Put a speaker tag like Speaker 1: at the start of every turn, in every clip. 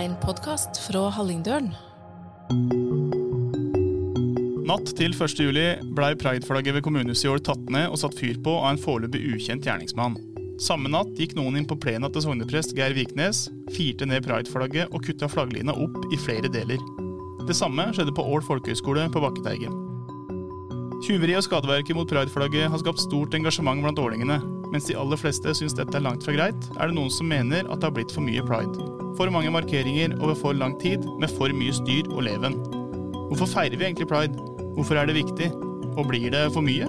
Speaker 1: En podkast fra Hallingdølen.
Speaker 2: Natt til 1. juli blei prideflagget ved kommunehuset i år tatt ned og satt fyr på av en foreløpig ukjent gjerningsmann. Samme natt gikk noen inn på plena til sogneprest Geir Viknes, firte ned prideflagget og kutta flagglina opp i flere deler. Det samme skjedde på Ål folkehøgskole på Bakketeigen. Tyveri og skadeverket mot prideflagget har skapt stort engasjement blant ålingene. Mens de aller fleste syns dette er langt fra greit, er det noen som mener at det har blitt for mye pride. For mange markeringer over for lang tid, med for mye styr og leven. Hvorfor feirer vi egentlig pride? Hvorfor er det viktig? Og blir det for mye?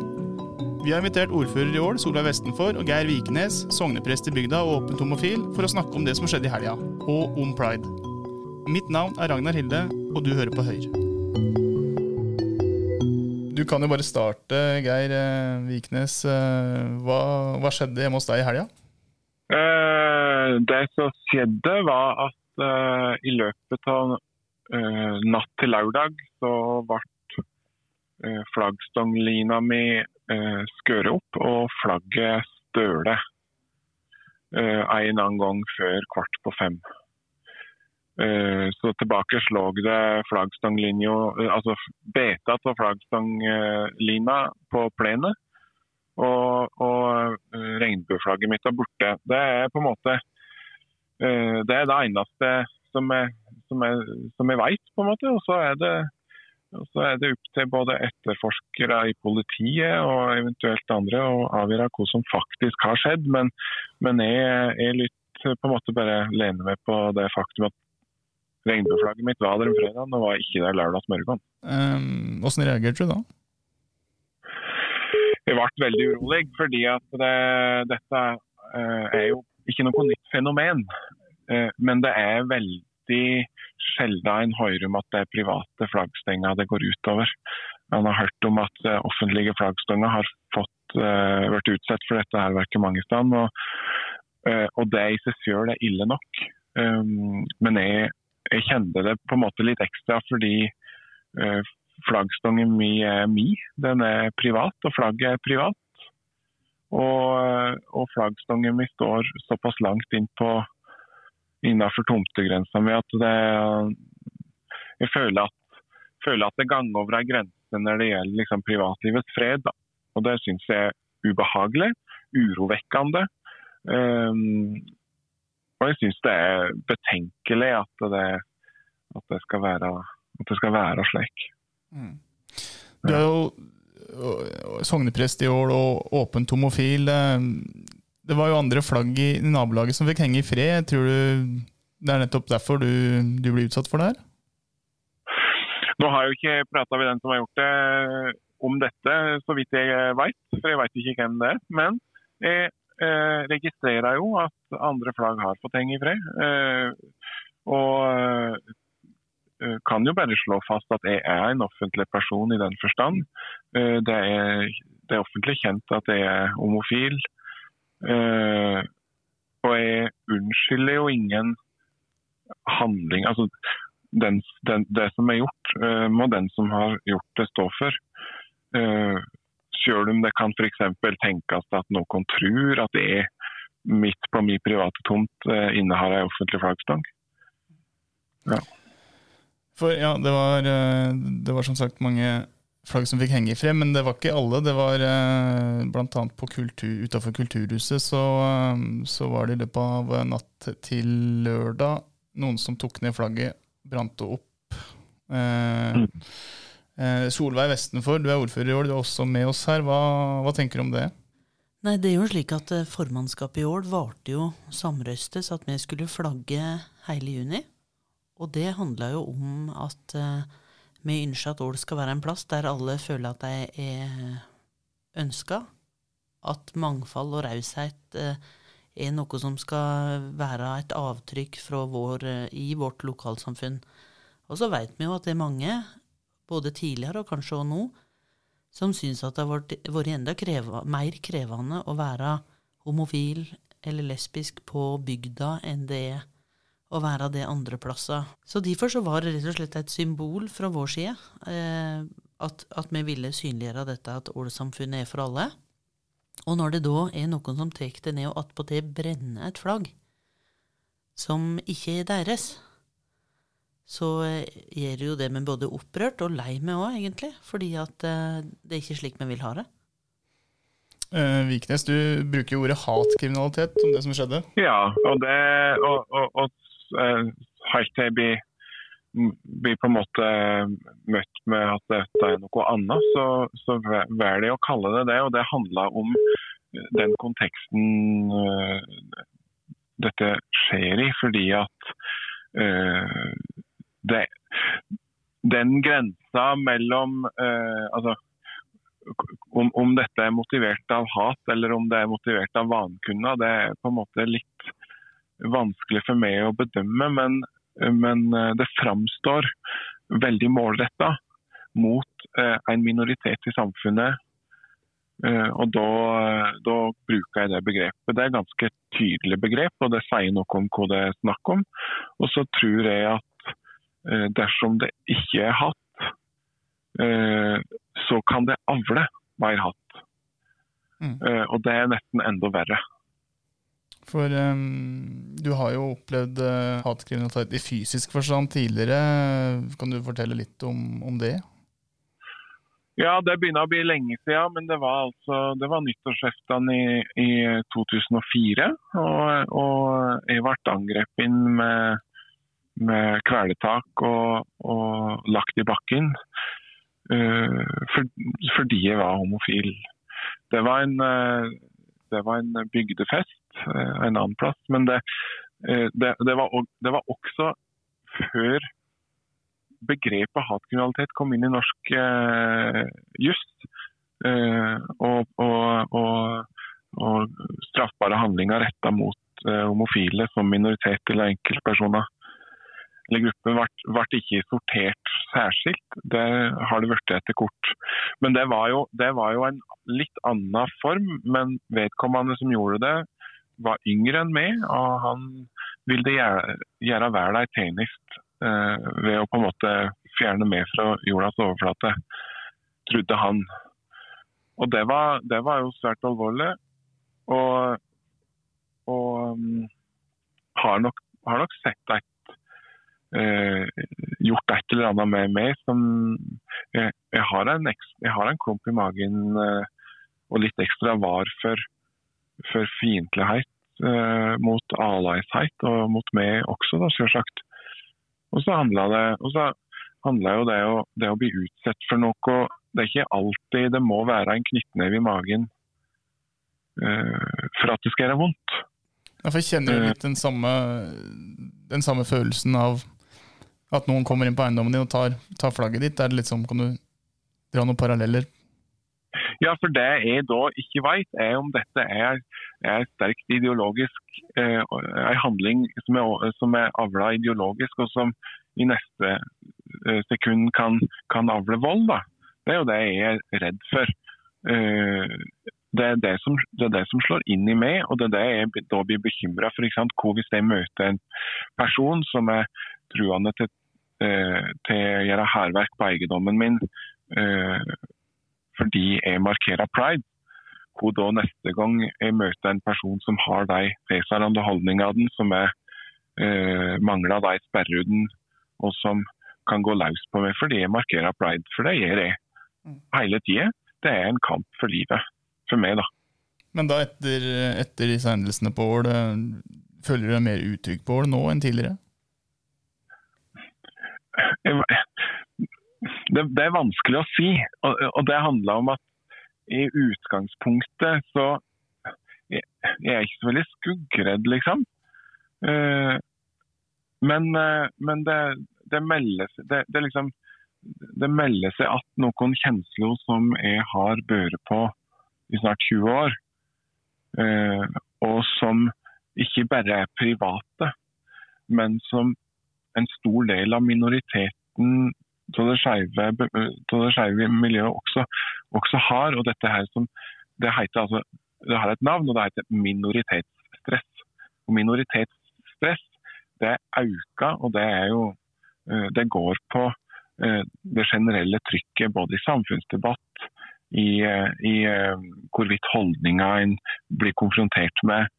Speaker 2: Vi har invitert ordfører i Ål, Solveig Vestenfor, og Geir Vikenes, sogneprest i bygda og åpent homofil, for å snakke om det som skjedde i helga, og om pride. Mitt navn er Ragnar Hilde, og du hører på Høyre. Du kan jo bare starte, Geir eh, Viknes. Eh, hva, hva skjedde hjemme hos deg i helga?
Speaker 3: Eh, det som skjedde, var at i løpet av natt til lørdag så ble eh, flaggstanglina mi skåret opp og flagget støle en annen gang før kvart på fem. Eh, Så tilbake lå det flaggstanglinja, eh, altså beta av flaggstanglina på plenen. Og, og eh, regnbueflagget mitt er borte. Det er på en måte Det er det eneste som jeg, som jeg, som jeg vet, på en måte. Og så er det så er det opp til både etterforskere i politiet og eventuelt andre å avgjøre hva som faktisk har skjedd. Men, men jeg, jeg lytter på en måte bare lener meg på det faktum at regnbueflagget mitt var der om fredagen og var ikke der lørdag morgen.
Speaker 2: Um, Åssen reagerte du da?
Speaker 3: Jeg ble veldig urolig, fordi at det, dette uh, er jo ikke noe nytt fenomen. Uh, men det er veldig sjelden en hører om at det er private flaggstenger det går utover. Man har hørt om at uh, offentlige flaggstenger har fått, vært utsatt for dette her verket mange steder. Og, og det i seg selv er ille nok. Um, men jeg, jeg kjente det på en måte litt ekstra fordi eh, flaggstangen min er mi. Den er privat, og flagget er privat. Og, og flaggstangen min står såpass langt inn på innenfor tomtegrensa mi at det Jeg føler at, føler at det ganger over ei grense når det gjelder liksom privatlivets fred. Da. Og det syns jeg er ubehagelig, urovekkende. Um, og jeg syns det er betenkelig at det, at det, skal, være, at det skal være slik.
Speaker 2: Du er jo sogneprest i år og åpent homofil. Eh, Det var jo andre flagg i nabolaget som fikk henge i fred. Tror du det er nettopp derfor du, du blir utsatt for det her?
Speaker 3: Nå har jeg jo ikke prata med den som har gjort det om dette, så vidt jeg veit. For jeg veit ikke hvem det er. Men jeg eh, registrerer jo at andre flagg har fått henge i fred. Eh, og eh, kan jo bare slå fast at jeg er en offentlig person i den forstand. Eh, det, er, det er offentlig kjent at jeg er homofil. Eh, og jeg unnskylder jo ingen handling. Altså, den, den, det som er gjort, eh, må den som har gjort det stå for. Selv om det kan f.eks. tenkes at noen tror at jeg midt på min private tomt uh, innehar ei offentlig flaggstang. Ja.
Speaker 2: For ja, det var, eh, det var som sagt mange flagg som fikk henge i fred, men det var ikke alle. Det var bl.a. blant annet kultur, utenfor Kulturhuset så, eh, så var det i løpet av natt til lørdag noen som tok ned flagget, brant det opp. Eh, eh, Solveig Vestenfor, du er ordfører i år, du er også med oss her. Hva, hva tenker du om det?
Speaker 4: Nei, det er jo slik at eh, formannskapet i år varte jo samrøstes at vi skulle flagge hele juni. Og det handla jo om at eh, vi ønsker at Ål skal være en plass der alle føler at de er ønska. At mangfold og raushet eh, er noe som skal være et avtrykk vår, eh, i vårt lokalsamfunn. Og så veit vi jo at det er mange, både tidligere og kanskje også nå, som syns at det har vært, enda kreva, mer krevende å være homofil eller lesbisk på bygda enn det er å være det andre plasser. Så derfor så var det rett og slett et symbol fra vår side eh, at, at vi ville synliggjøre dette at Ål-samfunnet er for alle. Og når det da er noen som tar det ned og attpåtil brenner et flagg som ikke er deres, så gjør gjør jo det med både opprørt og lei meg òg, egentlig. Fordi at eh, det er ikke slik vi vil ha det.
Speaker 2: Eh, Viknes, du bruker jo ordet hatkriminalitet om det som skjedde.
Speaker 3: Ja, og det og, og, og eh, helt til jeg blir, blir på en måte møtt med at dette er noe annet, så, så velger de å kalle det det. Og det handler om den konteksten eh, dette skjer i. Fordi at eh, det, den grensa mellom eh, altså, om, om, dette er motivert av hat eller om det er motivert av vankunna, det er på en måte litt vanskelig for meg å bedømme. Men, men eh, det framstår veldig målretta mot eh, en minoritet i samfunnet. Eh, og da, da, bruker jeg det begrepet. Det er et ganske tydelig begrep, og det sier noe om hva det er snakk om. Og så tror jeg at dersom det ikke er hatt, Eh, så kan det avle mer hatt. Mm. Eh, og det er nesten enda verre.
Speaker 2: For um, du har jo opplevd uh, hatkriminalitet i fysisk forstand tidligere. Kan du fortelle litt om, om, det?
Speaker 3: Ja, det begynner å bli lenge siden. Men det var altså det var nyttårsaften i, i 2004. Og, og jeg ble angrepet med, med kvelertak og, og lagt i bakken. uh, for, fordi jeg var homofil. Det var en, uh, det var en bygdefest uh, en annen plass, men det, det, det, var, det var, også før begrepet hatkriminalitet kom inn i norsk eh, juss. Eh, og, og, og, og, straffbare handlinger retta mot eh, homofile som minoritet eller enkeltpersoner eller gruppen ble, ikke sortert særskilt. Det har det blitt etter kort. Men det var, jo, det var, jo, en litt annen form. Men vedkommende som gjorde det, var yngre enn meg. Og han ville gjøre, gjøre verden en tjeneste eh, ved å på en måte fjerne meg fra jordas overflate, trodde han. Og det var, det var jo svært alvorlig. Og, og um, har, nok, har nok sett et gjort et eller annet med meg som jeg, jeg, har, en, jeg har, en, klump i magen eh, og litt ekstra var for, for fiendtlighet eh, mot alaisheit og mot meg også, da, selvsagt. Og så handla det og så handler jo det å, det å, bli utsatt for noe Det er ikke alltid det må være en knyttneve i magen eh, for at det skal gjøre vondt.
Speaker 2: Ja, for jeg kjenner jo litt den samme, den samme følelsen av at noen kommer inn på eiendommen din og tar, tar flagget ditt? Er det litt sånn, Kan du dra noen paralleller?
Speaker 3: Ja, for det jeg da ikke vet, er om dette er, er sterkt ideologisk eh, en handling som er, som er avla ideologisk, og som i neste eh, sekund kan, kan, avle vold. da. Det er jo det jeg er redd for. Eh, det, er det, som, det, er det, som, slår inn i meg, og det er det jeg da blir bekymra for. Hvis jeg møter en person som er truende til til å gjøre hærverk på eiendommen min eh, fordi jeg markerer pride. Hvor da neste gang jeg møter en person som har de tilsvarende holdningene, som jeg eh, mangler de sperrehudene, og som kan gå løs på meg fordi jeg markerer pride. For det gjør jeg mm. hele tida. Det er en kamp for livet. For meg, da.
Speaker 2: Men da etter, etter disse hendelsene på Ål, føler du deg mer utrygg på Ål nå enn tidligere?
Speaker 3: Det, det, er vanskelig å si. Og, og, det handler om at i utgangspunktet så Jeg, jeg er ikke så veldig skuggredd, liksom. Uh, men, uh, men det, det, meldes, det, det, liksom, det melder seg at noen kjensler som jeg har båret på i snart 20 år, uh, og som ikke bare er private, men som en stor del av minoriteten av det skeive miljøet også, også, har. Og dette her som det, heter, altså, det har et navn, og det heter minoritetsstress. Og minoritetsstress det er auka, og det jo eh, Det går på eh, det generelle trykket både i samfunnsdebatt, i, eh, i hvorvidt holdninga en blir konfrontert med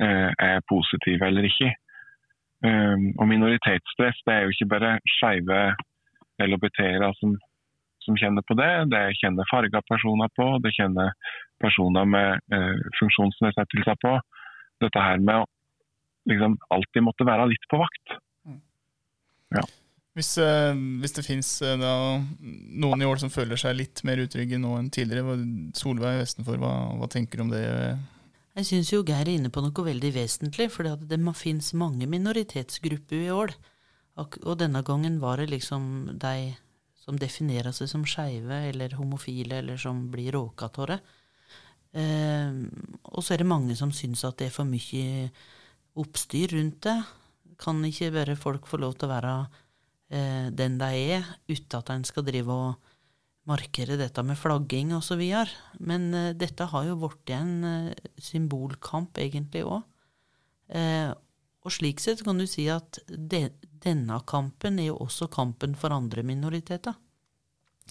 Speaker 3: er positive eller ikke. Um, og minoritetsstress det er jo ikke bare skeive LHBT-ere som, som, kjenner på det. Det kjenner farga personer på, det kjenner personer med uh, funksjonsnedsettelser på. Dette her med å liksom alltid måtte være litt på vakt. Mm.
Speaker 2: Ja. Hvis, uh, hvis, det finnes uh, noen i år som føler seg litt mer utrygge nå enn tidligere, Solveig Vestenfor, hva, hva tenker du om det?
Speaker 4: Jeg syns jo Geir er inne på noe veldig vesentlig, for det fins mange minoritetsgrupper i år. Og denne gangen var det liksom de som definerer seg som skeive eller homofile, eller som blir råka av det. Eh, og så er det mange som syns at det er for mye oppstyr rundt det. Kan ikke bare folk få lov til å være eh, den de er, uten at en skal drive og markere dette med flagging osv. Men uh, dette har jo blitt en uh, symbolkamp egentlig òg. Uh, eh, og slik sett kan du si at de, denne kampen er jo også kampen for andre minoriteter.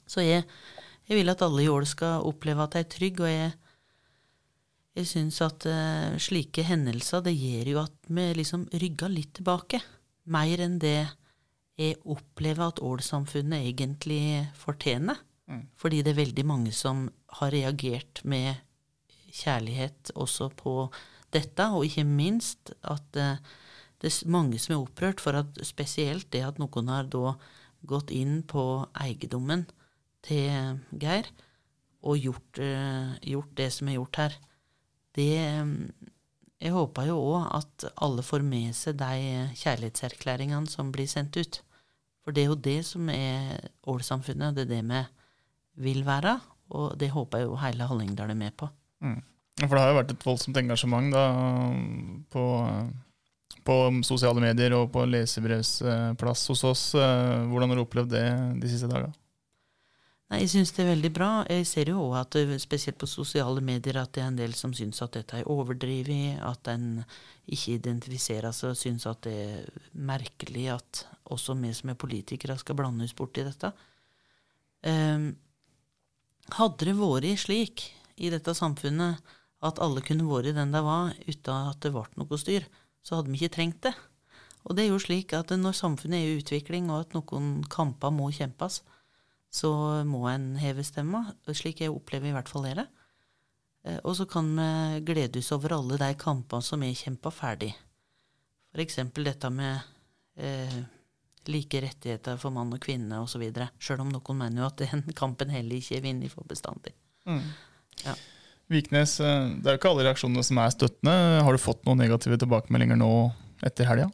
Speaker 4: Så jeg, jeg vil at alle i Ål skal oppleve at de er trygge, og jeg, jeg syns at uh, slike hendelser det gjør jo at vi liksom rygger litt tilbake. Mer enn det jeg opplever at Ål-samfunnet egentlig fortjener. Fordi det er veldig mange som har reagert med kjærlighet også på dette, og ikke minst at uh, det er mange som er opprørt for at spesielt det at noen har da gått inn på eiendommen til Geir og gjort, uh, gjort, det som er gjort her. Det um, Jeg håper jo òg at alle får med seg de kjærlighetserklæringene som blir sendt ut. For det er jo det som er Ål-samfunnet. Det er det vi vil være. Og det håper jeg jo hele Hallingdal er med på.
Speaker 2: Mm. For det har jo vært et voldsomt engasjement da, på, på sosiale medier og på lesebrevsplass hos oss. Hvordan har du opplevd det de siste dagene?
Speaker 4: Nei, Jeg syns det er veldig bra. Jeg ser jo òg at spesielt på sosiale medier at det er en del som syns at dette er overdrevet, at en ikke identifiserer seg og syns at det er merkelig at også vi som er politikere skal blande oss bort i dette. Um, hadde det vært slik i dette samfunnet at alle kunne vært den de var, uten at det ble noe styr, så hadde vi ikke trengt det. Og det er jo slik at når samfunnet er i utvikling, og at noen kamper må kjempes, så må en heve stemma, slik jeg opplever i hvert fall dere. Eh, og så kan vi glede oss over alle de kampene som er kjempa ferdig. For eksempel dette med eh, like rettigheter for mann og kvinne osv. Sjøl om noen mener jo at den kampen heller ikke er vunnet for bestandig. Mm.
Speaker 2: Ja. Viknes, eh, det er jo ikke alle reaksjonene som er støttende. Har du fått noen negative tilbakemeldinger nå etter helga?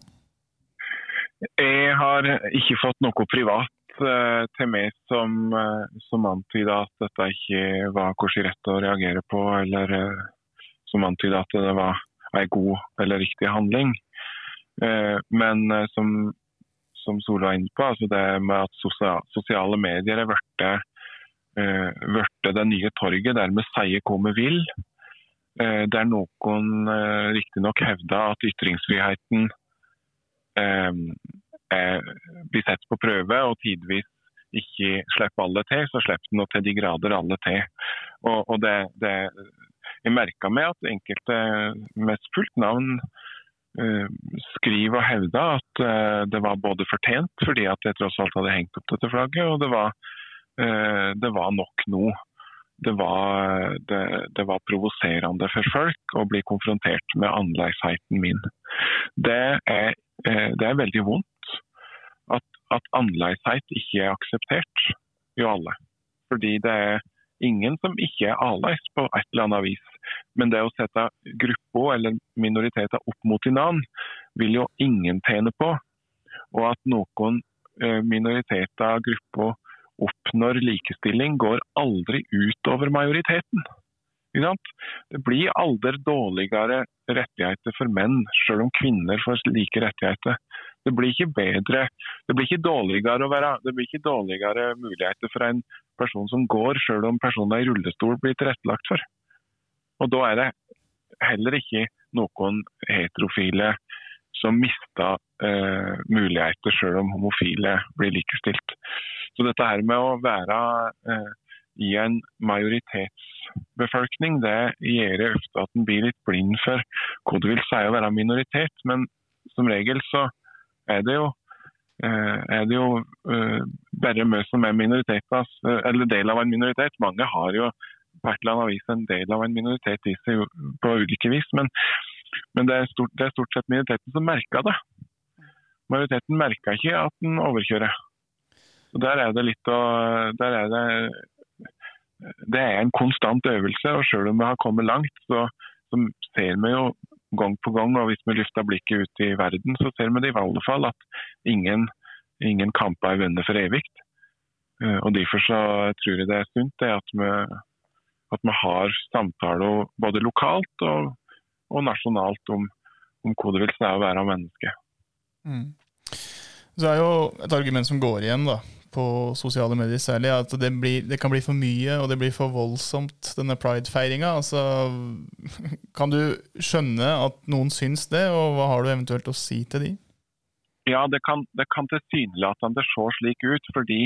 Speaker 3: Jeg har ikke fått noe privat uh, til meg som, uh, som antyda at dette ikke var korrekt rett å reagere på, eller som antyda at det var en god eller riktig handling. men som som Sola er inne på, altså det med at sosiale medier er blitt uh, det nye torget der vi sier hva vi vil. Uh, der noen uh, riktignok hevder at ytringsfriheten er, blir sett på prøve, og tidvis ikke slipper alle til, så slipper den til de grader alle til. Og, og det, det, jeg merka meg at enkelte med fullt navn Eh, skriver og hevde at eh, det var både fortjent, fordi at jeg tross alt hadde hengt opp dette flagget, og det var, eh, det var nok nå. Det var, det, det var, provoserende for folk å bli konfrontert med annerledesheten min. Det er, det er veldig vondt at, at annerledeshet ikke er akseptert jo alle. Fordi det er ingen som ikke er annerledes på et eller annet vis. Men det å sette gruppa eller minoriteter opp mot hverandre, vil jo ingen tjene på. Og at noen eh, minoriteter grupper oppnår likestilling, går aldri utover majoriteten. Det blir aldri dårligere rettigheter for menn, selv om kvinner får like rettigheter. Det blir ikke bedre, det blir ikke dårligere, være, det blir ikke dårligere muligheter for en person som går, selv om personen i rullestol blir tilrettelagt for. Og Da er det heller ikke noen heterofile som mister eh, muligheter selv om homofile blir likestilt. Så dette her med å være eh, i en majoritetsbefolkning, det gjør ofte at en blir litt blind for hva det vil si å være minoritet. Men som regel så, er det jo er det jo bare vi som er minoriteter, eller del av en minoritet. Mange har jo på land annet vis en del av en minoritet i seg på ulike vis. Men, men det, er stort, det, er stort, sett minoriteten som merker det. Majoriteten merker ikke at den overkjører. Og Der er det litt å der er det, det er en konstant øvelse. og Selv om vi har kommet langt, så, så ser vi jo gang på gang, og hvis vi løfter blikket ut i verden, så ser vi det i alle fall at ingen, ingen kamper er vunnet for evig. Eh, og Derfor så tror jeg det er sunt det at vi, at vi har samtaler både lokalt og, og nasjonalt om, om hva det vil si å være menneske. Mm.
Speaker 2: Så er jo et argument som går igjen da, på sosiale medier særlig, at det, blir, det, kan bli for mye og det blir for voldsomt, denne pride-feiringa. Altså, kan du skjønne at noen syns det, og hva har du eventuelt å si til de?
Speaker 3: Ja, det kan, det kan tilsynelatende se slik ut, fordi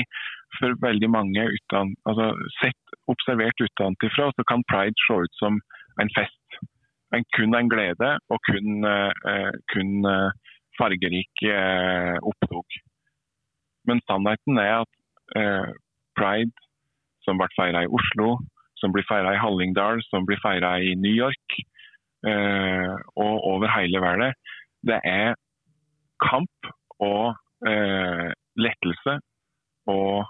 Speaker 3: for veldig mange uten, altså, sett observert utenfra, så kan pride se ut som en fest. En, kun en glede og kun, uh, kun uh, fargerik opptog. Men sannheten er at eh, pride, som ble feira i Oslo, som blir feira i Hallingdal, som blir feira i New York eh, og over hele verden, det er kamp og eh, lettelse og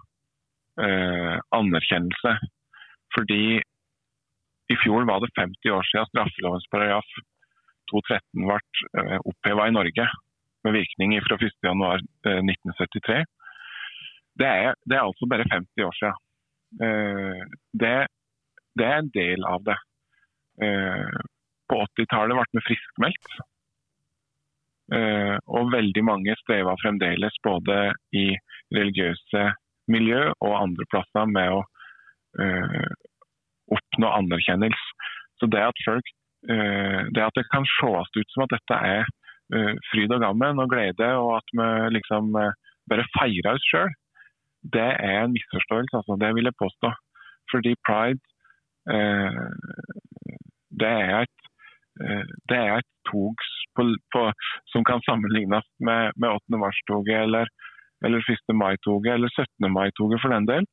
Speaker 3: eh, anerkjennelse. Fordi i fjor var det 50 år siden straffelovens paragraf 213 ble eh, oppheva i Norge med virkning fra 1.1.1973. Eh, det er, det er, altså bare 50 år siden. Eh, det, det, er en del av det. På 80-tallet ble vi friskmeldt. Og veldig mange strever fremdeles både i religiøse miljø og andre plasser med å oppnå anerkjennelse. Så det at folk det at det kan ses ut som at dette er fryd og gammen og glede, og at vi liksom bare feirer oss sjøl, det er en misforståelse, altså. Det vil jeg påstå. Fordi pride eh, det, er et, eh, det er et tog på, på, som kan sammenlignes med, med 8. mars-toget eller, eller 1. mai-toget eller 17. mai-toget for den del.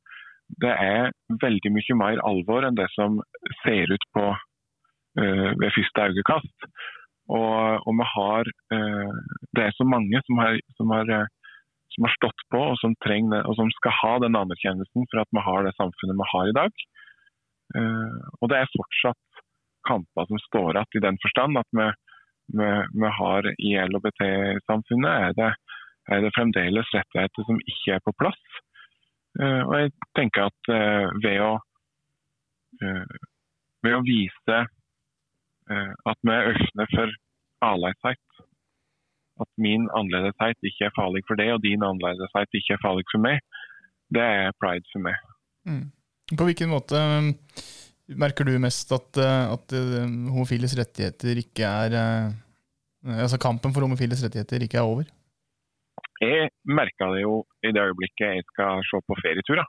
Speaker 3: Det er veldig mye mer alvor enn det som ser ut på uh, ved første øyekast. Og, og, vi har uh, Det er så mange som har, som har eh, som har stått på og som, trenger, og som skal ha den anerkjennelsen for at vi har det samfunnet vi har i dag. Uh, og det er fortsatt kamper som står igjen i den forstand at vi, vi, vi har i LHBT-samfunnet er er det, fremdeles rettigheter som ikke er på plass. Uh, og jeg tenker at uh, ved, å, ved å vise at vi er åpne for annerledeshet at min annerledeshet ikke er farlig for deg, og din annerledeshet ikke er farlig for meg, det er pride for meg.
Speaker 2: Mm. På hvilken måte um, merker du mest at, at homofiles rettigheter ikke er Altså kampen for homofiles rettigheter ikke er over?
Speaker 3: Jeg merka det jo i det øyeblikket jeg skal se på ferieturer.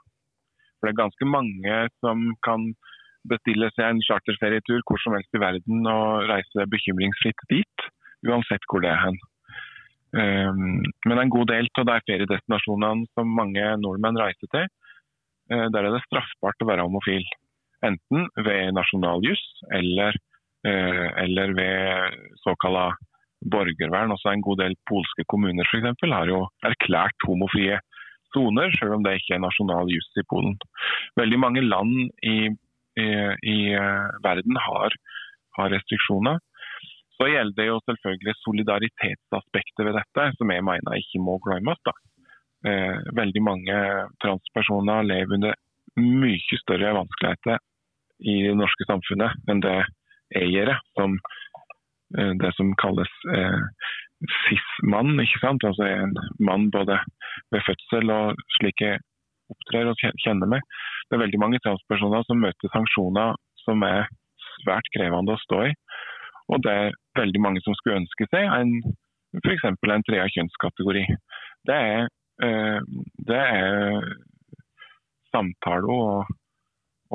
Speaker 3: For det er ganske mange som kan bestille seg en charterferietur hvor som helst i verden og reise bekymringsfritt dit, uansett hvor det er hen. Um, men en god del av de feriedestinasjonene som mange nordmenn reiser til, uh, der er det straffbart å være homofil. Enten ved nasjonaljus eller, uh, eller ved såkalla borgervern. Også en god del polske kommuner for eksempel, har jo erklært homofrie soner, selv om det ikke er nasjonal jus i Polen. Veldig mange land i, i, i eh, verden har, har restriksjoner. Så gjelder det jo selvfølgelig solidaritetsaspektet ved dette, som jeg mener ikke må glemmes. da. Eh, veldig mange transpersoner lever under mye større vanskeligheter i det norske samfunnet enn det jeg gjør, som det som kalles eh, cis-mann. ikke sant? Altså en mann både ved fødsel og slik jeg opptrer og kjenner meg. Det er veldig mange transpersoner som møter sanksjoner som er svært krevende å stå i. Og det er veldig mange som skulle ønske seg en f.eks. en trea kjønnskategori. Det er, eh, det er samtale og,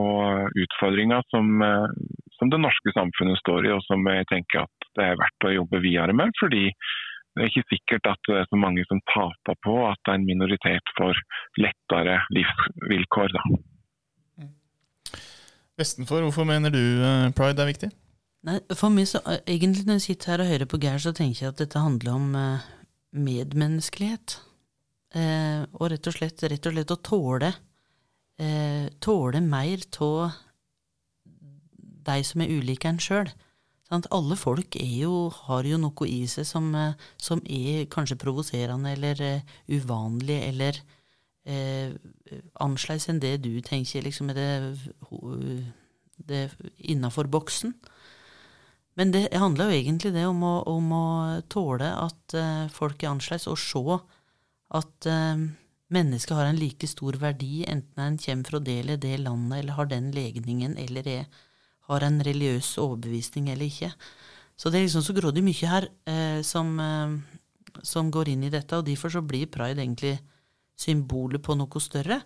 Speaker 3: og utfordringer som, eh, som, det norske samfunnet står i, og som jeg tenker at det er verdt å jobbe videre med. Fordi det er ikke sikkert at det er så mange som taper på at en minoritet får lettere livsvilkår. Da.
Speaker 2: Vestenfor, hvorfor mener du eh, pride er viktig?
Speaker 4: Nei, for meg så, eh, Egentlig når jeg sitter her og hører på Geir, så tenker jeg at dette handler om eh, medmenneskelighet. Eh, og rett og slett, rett og slett å tåle eh, Tåle mer av de som er ulike enn sjøl. Alle folk jo, har jo noe i seg som, eh, som er kanskje provoserende eller uh, uvanlig eller uh, annerledes enn det du tenker liksom, er det, det innafor boksen. Men det handler jo egentlig det om å, om å tåle at uh, folk er annerledes, og se at uh, mennesket har en like stor verdi, enten en kommer fra det eller det landet, eller har den legningen, eller er har en religiøs overbevisning eller ikke. Så det er liksom så grådig mye her eh, som, eh, som, går inn i dette, og derfor så blir pride egentlig symbolet på noe større.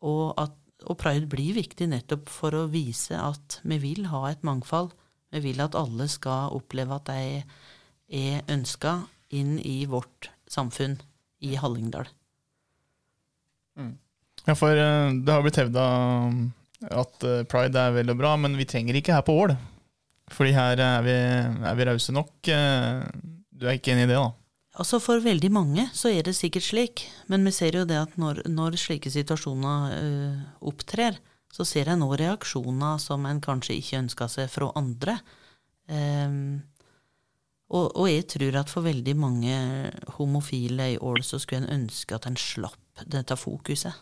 Speaker 4: Og, at, og pride blir viktig nettopp for å vise at vi vil ha et mangfold. Vi vil at alle skal oppleve at de er ønska inn i vårt samfunn i Hallingdal.
Speaker 2: Mm. Ja, for eh, det har blitt hevda at eh, pride er vel og bra, men vi trenger ikke her på Ål. Fordi her er vi, vi rause nok. Eh, du er ikke enig i det, da?
Speaker 4: Altså For veldig mange så er det sikkert slik, men vi ser jo det at når, når slike situasjoner uh, opptrer, så ser en òg reaksjoner som en kanskje ikke ønska seg fra andre. Um, og, og, jeg tror at for veldig mange homofile i Ål så skulle en ønske at en slapp dette fokuset.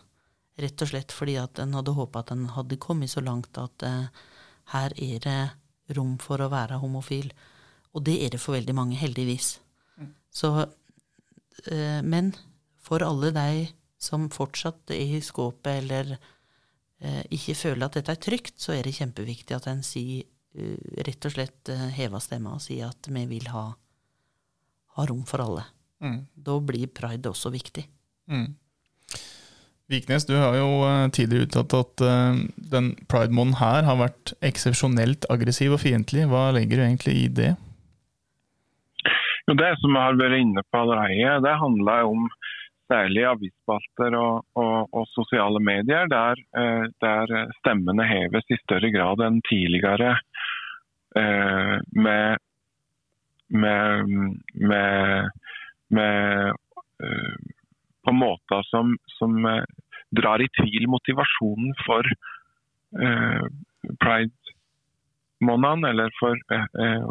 Speaker 4: Rett og slett fordi at en hadde håpa at en hadde kommet så langt at eh, her er det rom for å være homofil. Og det er det for veldig mange, heldigvis. Mm. Så, eh, men for alle de som fortsatt er i skåpet eller eh, ikke føler at dette er trygt, så er det kjempeviktig at en sier uh, rett og slett uh, hever stemma og sier at vi vil ha, ha rom for alle. Mm. Da blir pride også viktig. Mm.
Speaker 2: Viknes, du har jo eh, tidligere uttalt at uh, den pride-måneden her har vært eksepsjonelt aggressiv og fiendtlig. Hva legger du egentlig i det?
Speaker 3: Jo, det som jeg har vært inne på allerede, det handler om særlig avisspalter og, og, og, sosiale medier, der, uh, der, stemmene heves i større grad enn tidligere. Med, med, med, med på måter som, som eh, drar i tvil motivasjonen for eh, pride-måneden eller for eh, eh,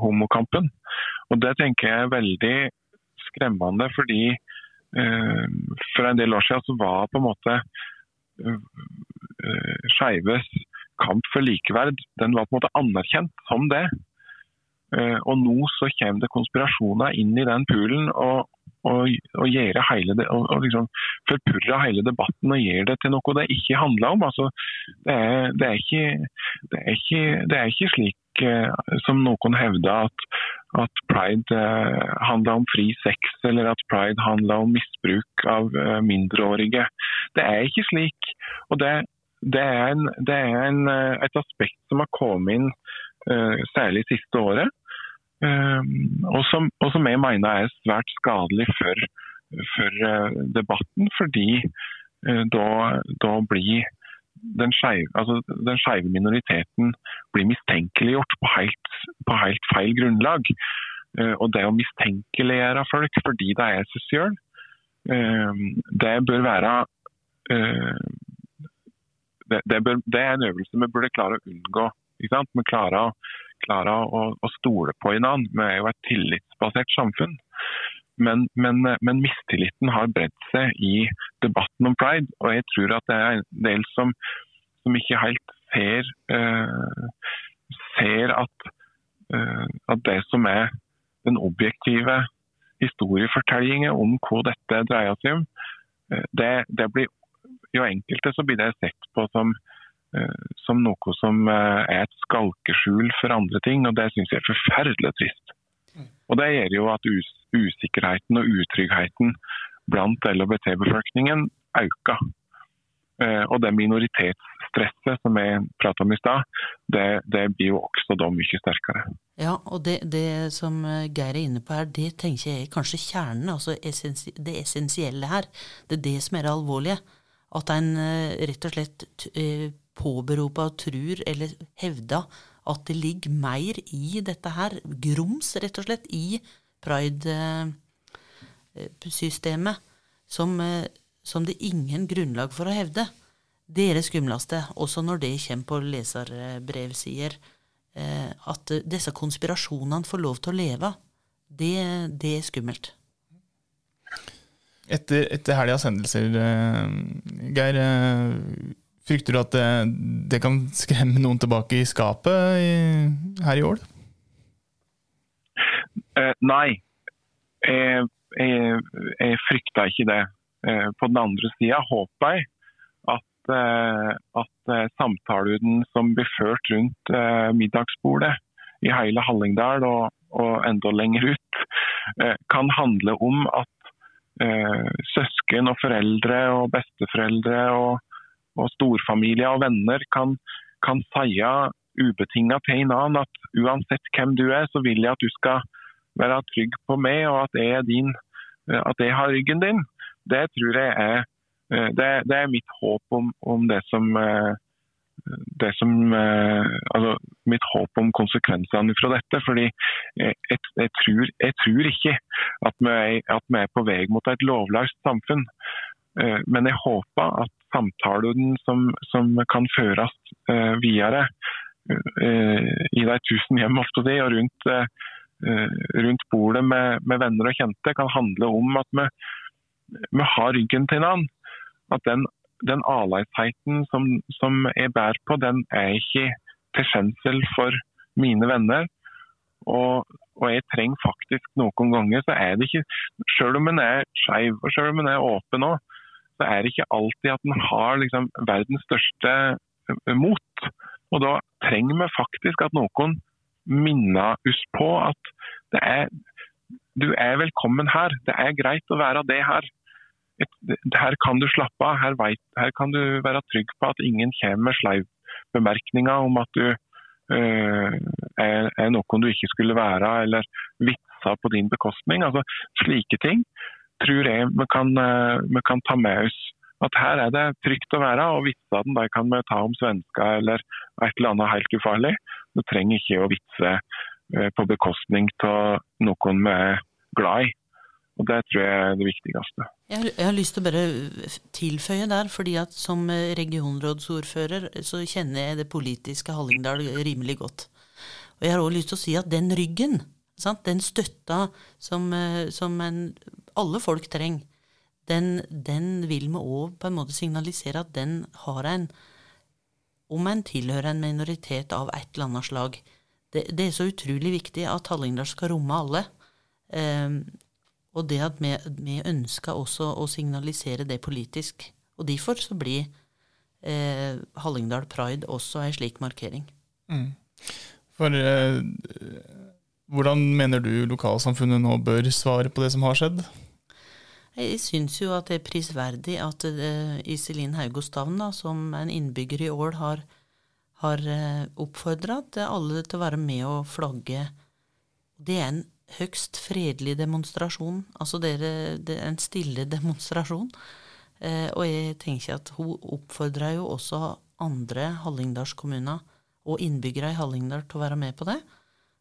Speaker 3: homokampen. Og Det tenker jeg er veldig skremmende, fordi eh, for en del år siden så var på en måte eh, skeives kamp for likeverd den var på en måte anerkjent som det. Og nå så kommer det konspirasjoner inn i den poolen. og og, og, hele, og, og liksom forpurre hele debatten og gjøre det til noe det ikke handler om. Altså, det, er, det, er ikke, det, er ikke, det, er, ikke, slik eh, som noen hevder at, at pride eh, handler om fri sex eller at pride handler om misbruk av eh, mindreårige. Det er ikke slik. og det, er, en, en, et aspekt som har kommet inn særlig siste året. Ehm, og som, og som, jeg mener er svært skadelig for, for eh, debatten, fordi eh, da, da blir den skeive altså minoriteten blir mistenkeliggjort på helt, på helt, feil grunnlag. Eh, og det å mistenkeliggjøre folk fordi de er seg sjøl, ehm, det bør være det, det, bør, det, er en øvelse vi burde klare å unngå. Vi klarer å klarer å, å stole på hverandre. Vi er jo et tillitsbasert samfunn. Men, men, men, mistilliten har bredt seg i debatten om pride. Og jeg tror at det er en del som, som ikke helt ser, uh, ser at, uh, at, det som er den objektive historiefortellingen om hva dette dreier seg om, uh, det, det blir jo enkelte så blir det sett på som Eh, som noe som eh, er et skalkeskjul for andre ting, og det syns jeg er forferdelig trist. Og Det gjør jo at us usikkerheten og utryggheten blant LHBT-befolkningen øker. Eh, og det minoritetsstresset som vi pratet om i stad, det, det, blir jo også da mye sterkere.
Speaker 4: Ja, og det, det, som Geir er inne på her, det tenker jeg er kanskje kjernen, altså essensi det essensielle her. Det er det som er det alvorlige. At en eh, rett og slett eh, påberoper og tror, eller hevder, at det ligger mer i dette her, grums rett og slett, i pride-systemet, som, som det er ingen grunnlag for å hevde. Det er det skumleste, også når det kommer på leserbrevsider. Eh, at disse konspirasjonene får lov til å leve, det, det er skummelt.
Speaker 2: Etter, etter helgas hendelser, eh, Geir, eh, frykter du at det, det, kan skremme noen tilbake i skapet i, her i år?
Speaker 3: Uh, nei, jeg, jeg, jeg frykter ikke det. Uh, på den andre sida håper jeg Eh, at eh, samtalen som blir ført rundt eh, middagsbordet i hele Hallingdal og, og enda lenger ut, kan handle om at søsken og foreldre og besteforeldre og, og storfamilie og venner kan, kan si ubetinga til en annen at uansett hvem du er, så vil jeg at du skal være trygg på meg og at jeg, er din, at jeg har ryggen din. Det tror jeg er Eh, det, det, er mitt håp om, om det som, eh, det som eh, altså, Mitt håp om konsekvensene fra dette. fordi jeg, jeg, tror, jeg tror, ikke at vi, er, at vi, er, på vei mot et lovløst samfunn. Men jeg håper at samtalen som, som kan føres videre i de tusen hjem og rundt, rundt bordet med, med, venner og kjente, kan handle om at vi, vi har ryggen til hverandre at den, den avleisheten som, som, jeg bærer på, den er ikke til skjensel for mine venner. Og, og, jeg trenger faktisk noen ganger, så er det ikke Selv om en er skeiv og selv om en er åpen òg, så er det ikke alltid at en har liksom, verdens største eh, mot. Og da trenger vi faktisk at noen minner oss på at det er, du er velkommen her. Det er greit å være det her her kan du slappe av. Her, vet, her, kan du være trygg på at ingen kommer med sleivbemerkninger om at du øh, er, er, noen du ikke skulle være, eller vitser på din bekostning. Altså, slike ting tror jeg vi kan, uh, vi kan, ta med oss. At her er det trygt å være, og vitsene de kan vi ta om svensker eller et eller annet helt ufarlig. Du trenger ikke å vitse uh, på bekostning av noen vi er glad i. Og Det tror jeg er det viktigste.
Speaker 4: Jeg, har lyst til å bare tilføye der, fordi at som regionrådsordfører så kjenner jeg det politiske Hallingdal rimelig godt. Og jeg har òg lyst til å si at den ryggen, sant? den støtta som, som en, alle folk trenger, den, den vil vi òg på en måte signalisere at den har en Om en tilhører en minoritet av et eller annet slag. Det, det er så utrolig viktig at Hallingdal skal romme alle. Um, og det at vi, vi ønsker også å signalisere det politisk. Og derfor så blir eh, Hallingdal Pride også ei slik markering. Mm.
Speaker 2: For eh, hvordan mener du lokalsamfunnet nå bør svare på det som har skjedd?
Speaker 4: Jeg syns jo at det er prisverdig at uh, Iselin Haugostavn, som en innbygger i Ål, har, har uh, oppfordra alle til å være med og flagge. Det er en høgst fredelig demonstrasjon. Altså dere, det er en stille demonstrasjon. Eh, og jeg tenker at hun oppfordrer jo også andre hallingdalskommuner og innbyggere i Hallingdal til å være med på det.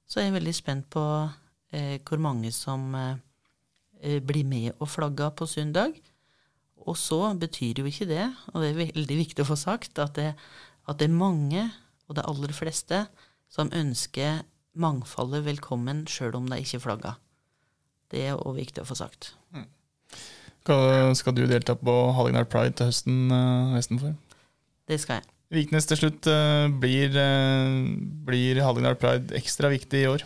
Speaker 4: Så jeg er veldig spent på eh, hvor mange som eh, blir med og flagger på søndag. Og så betyr jo ikke det, og det er veldig viktig å få sagt, at det, at det er mange, og det aller fleste, som ønsker mangfoldet velkommen sjøl om de ikke flagger. Det er òg viktig å få sagt. Mm.
Speaker 2: Skal du delta på Hallingdal Pride til høsten, høsten for?
Speaker 4: Det skal jeg.
Speaker 2: Viknes til slutt. Uh, blir, blir Hallingdal Pride ekstra viktig i år?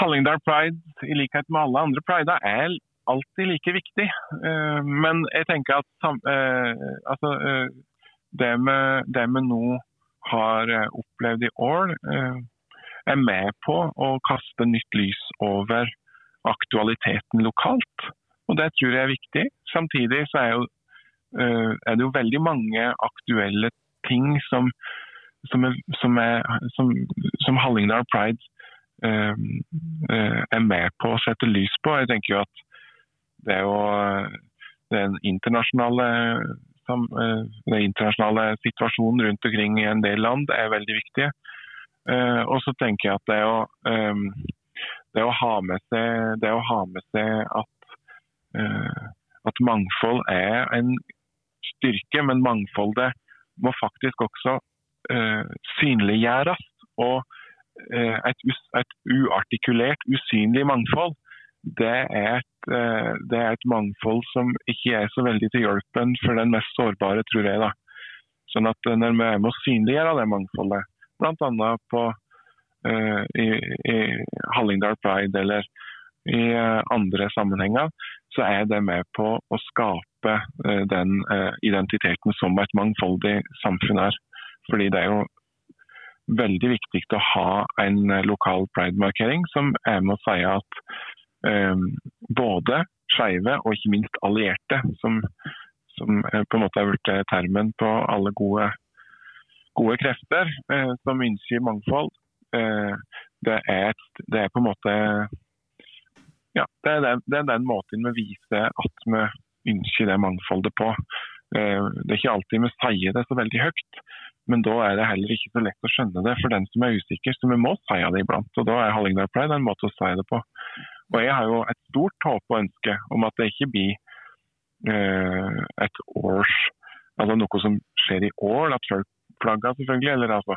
Speaker 3: Hallingdal Pride, i likhet med alle andre prider, er alltid like viktig. Men jeg tenker at altså, det, vi det med nå har eh, opplevd i år, eh, er med på å kaste nytt lys over aktualiteten lokalt. Og Det tror jeg er viktig. Samtidig så er jo eh, er det jo veldig mange aktuelle ting som, som, er, som, er, som, Hallingdal Pride eh, eh, er med på å sette lys på. Jeg tenker jo at det er jo den internasjonale, den internasjonale situasjonen rundt omkring i en del land er veldig viktig. Og så tenker jeg at det er det å ha med seg, det å ha med seg at, at mangfold er en styrke, men mangfoldet må faktisk også synliggjøres. Og et, et, uartikulert, usynlig mangfold, det er, et, uh, det er, et, mangfold som ikke er så veldig til hjelpen for den mest sårbare, tror jeg. da. Sånn at når vi er med å synliggjøre det mangfoldet, bl.a. på i, i Hallingdal Pride eller i andre sammenhenger, så er det med på å skape uh, den eh, identiteten som et mangfoldig samfunn er. Fordi det er jo veldig viktig å ha en lokal pride-markering som er med å si at um, både skeive og ikke minst allierte, som, som på en måte er blitt termen på alle gode, gode krefter uh, som ønsker mangfold, uh, det, er et, det er på en måte ja, det er, den, det er den måten vi viser at vi ønsker det mangfoldet på. Eh, det er ikke alltid vi sier det så veldig høyt, men da er det heller ikke så lett å skjønne det for den som er usikker. Så vi må si det iblant. og Da er Hallingdal Pride en måte å si det på. Og Jeg har jo et stort håp og ønske om at det ikke blir eh, et års Altså noe som skjer i år, at folk flagger selvfølgelig, eller altså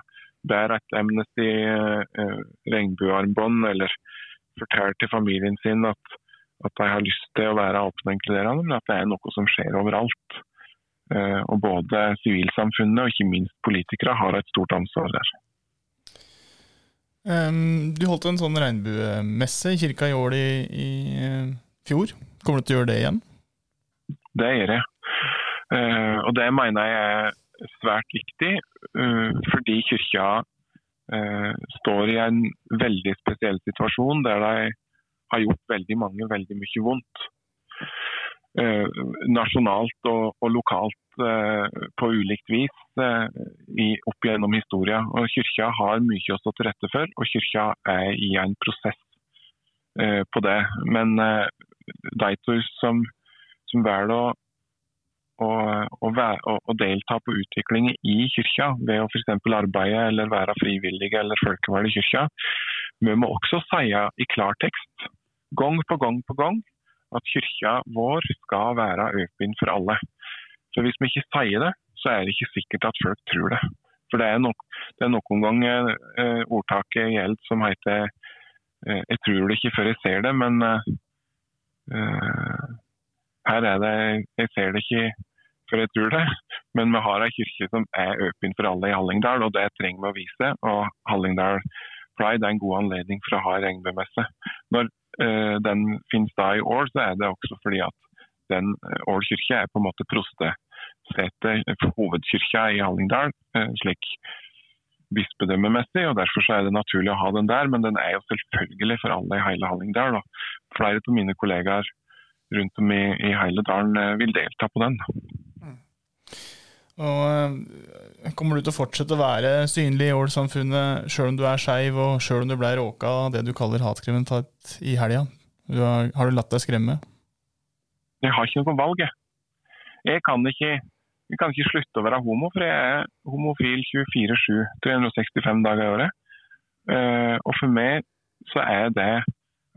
Speaker 3: bærer et Amnesty eh, regnbuearmbånd, eller forteller til familien sin at, at de har lyst til å være åpne og inkluderende, men at det er noe som skjer overalt. Uh, og Både sivilsamfunnet og ikke minst politikere har et stort ansvar der.
Speaker 2: Du holdt en sånn regnbuemesse i kirka i år i, i uh, fjor. Kommer du til å gjøre det igjen?
Speaker 3: Det gjør jeg. Uh, og det mener jeg er svært viktig, fordi kirka eh, står i en veldig spesiell situasjon der de har gjort veldig mange veldig mye vondt. Eh, nasjonalt og, og lokalt eh, på ulikt vis eh, i, opp gjennom historien. Og Kyrkja har mye å stå til rette for, og Kyrkja er i en prosess eh, på det. Men eh, de som, som velger å å, å, å, delta på utviklingen i kyrkja ved å f.eks. arbeide eller være frivillige eller folkevalgte i kyrkja. Vi må også si i klartekst, gang på gang på gang, at kyrkja vår skal være åpen for alle. Så Hvis vi ikke sier det, så er det ikke sikkert at folk tror det. For Det er, nok, det er noen ganger eh, ordtaket gjelder som heter eh, 'jeg tror det ikke før jeg ser det', men eh, her er det Jeg ser det ikke før jeg tror det. Men vi har ei kirke som er åpen for alle i Hallingdal, og det trenger vi å vise. Og Hallingdal Pride er en god anledning for å ha regnbuemesse. Når den finnes da i år, så er det også fordi at den uh, Ål kirke er på en måte prostesetet, hovedkirka i Hallingdal, slik bispedømmemessig, og Derfor så er det naturlig å ha den der, men den er jo selvfølgelig for alle i hele Hallingdal. og Flere av mine kollegaer rundt om i, i hele dalen vil delta på den.
Speaker 2: Og eh, Kommer du til å fortsette å være synlig i Ål-samfunnet sjøl om du er skeiv, og sjøl om du ble råka av det du kaller hatkriminalitet i helga? Har, har, du latt deg skremme?
Speaker 3: Jeg har ikke noe valg, jeg. Jeg kan ikke, jeg kan ikke slutte å være homo, for jeg er homofil 24-7, 365 dager i året. Uh, og for meg så er det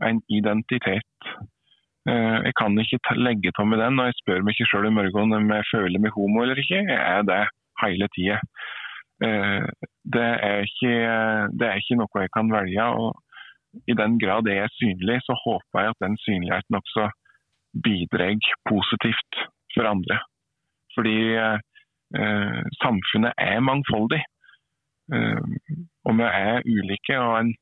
Speaker 3: en identitet Eh, jeg kan ikke legge på meg den, og jeg spør meg ikke sjøl i morgen om jeg føler meg homo eller ikke. Jeg er det hele tida. Eh, det, det, er ikke noe jeg kan velge. og I den grad jeg er synlig, så håper jeg at den synligheten også bidrar positivt for andre. Fordi eh, samfunnet er mangfoldig. Eh, og vi er ulike. og en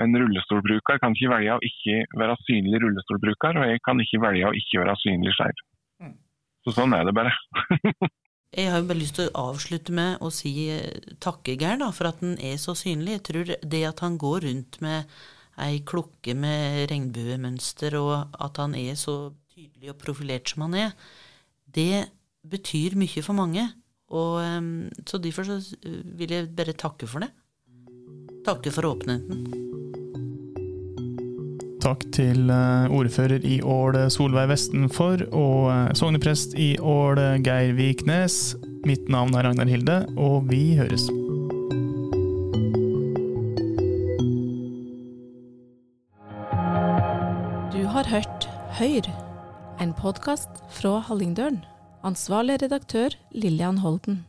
Speaker 3: en rullestolbruker kan ikke velge å ikke være synlig rullestolbruker, og jeg kan ikke velge å ikke være synlig skeiv. Mm. Så sånn er det bare.
Speaker 4: jeg har jo bare lyst til å avslutte med å si eh, takke Geir for at han er så synlig. Jeg tror det at han går rundt med ei klokke med regnbuemønster, og at han er så tydelig og profilert som han er, det betyr mye for mange. Og, eh, så derfor så vil jeg bare takke for det. Takke for åpenheten.
Speaker 2: Takk til eh, ordfører i Ål Solveig Vestenfor og eh, sogneprest i Ål Geir Viknes. Mitt navn er Ragnar Hilde, og vi høres.
Speaker 1: Du har hørt Høyr, en podkast fra Hallingdølen. Ansvarlig redaktør Lillian Holden.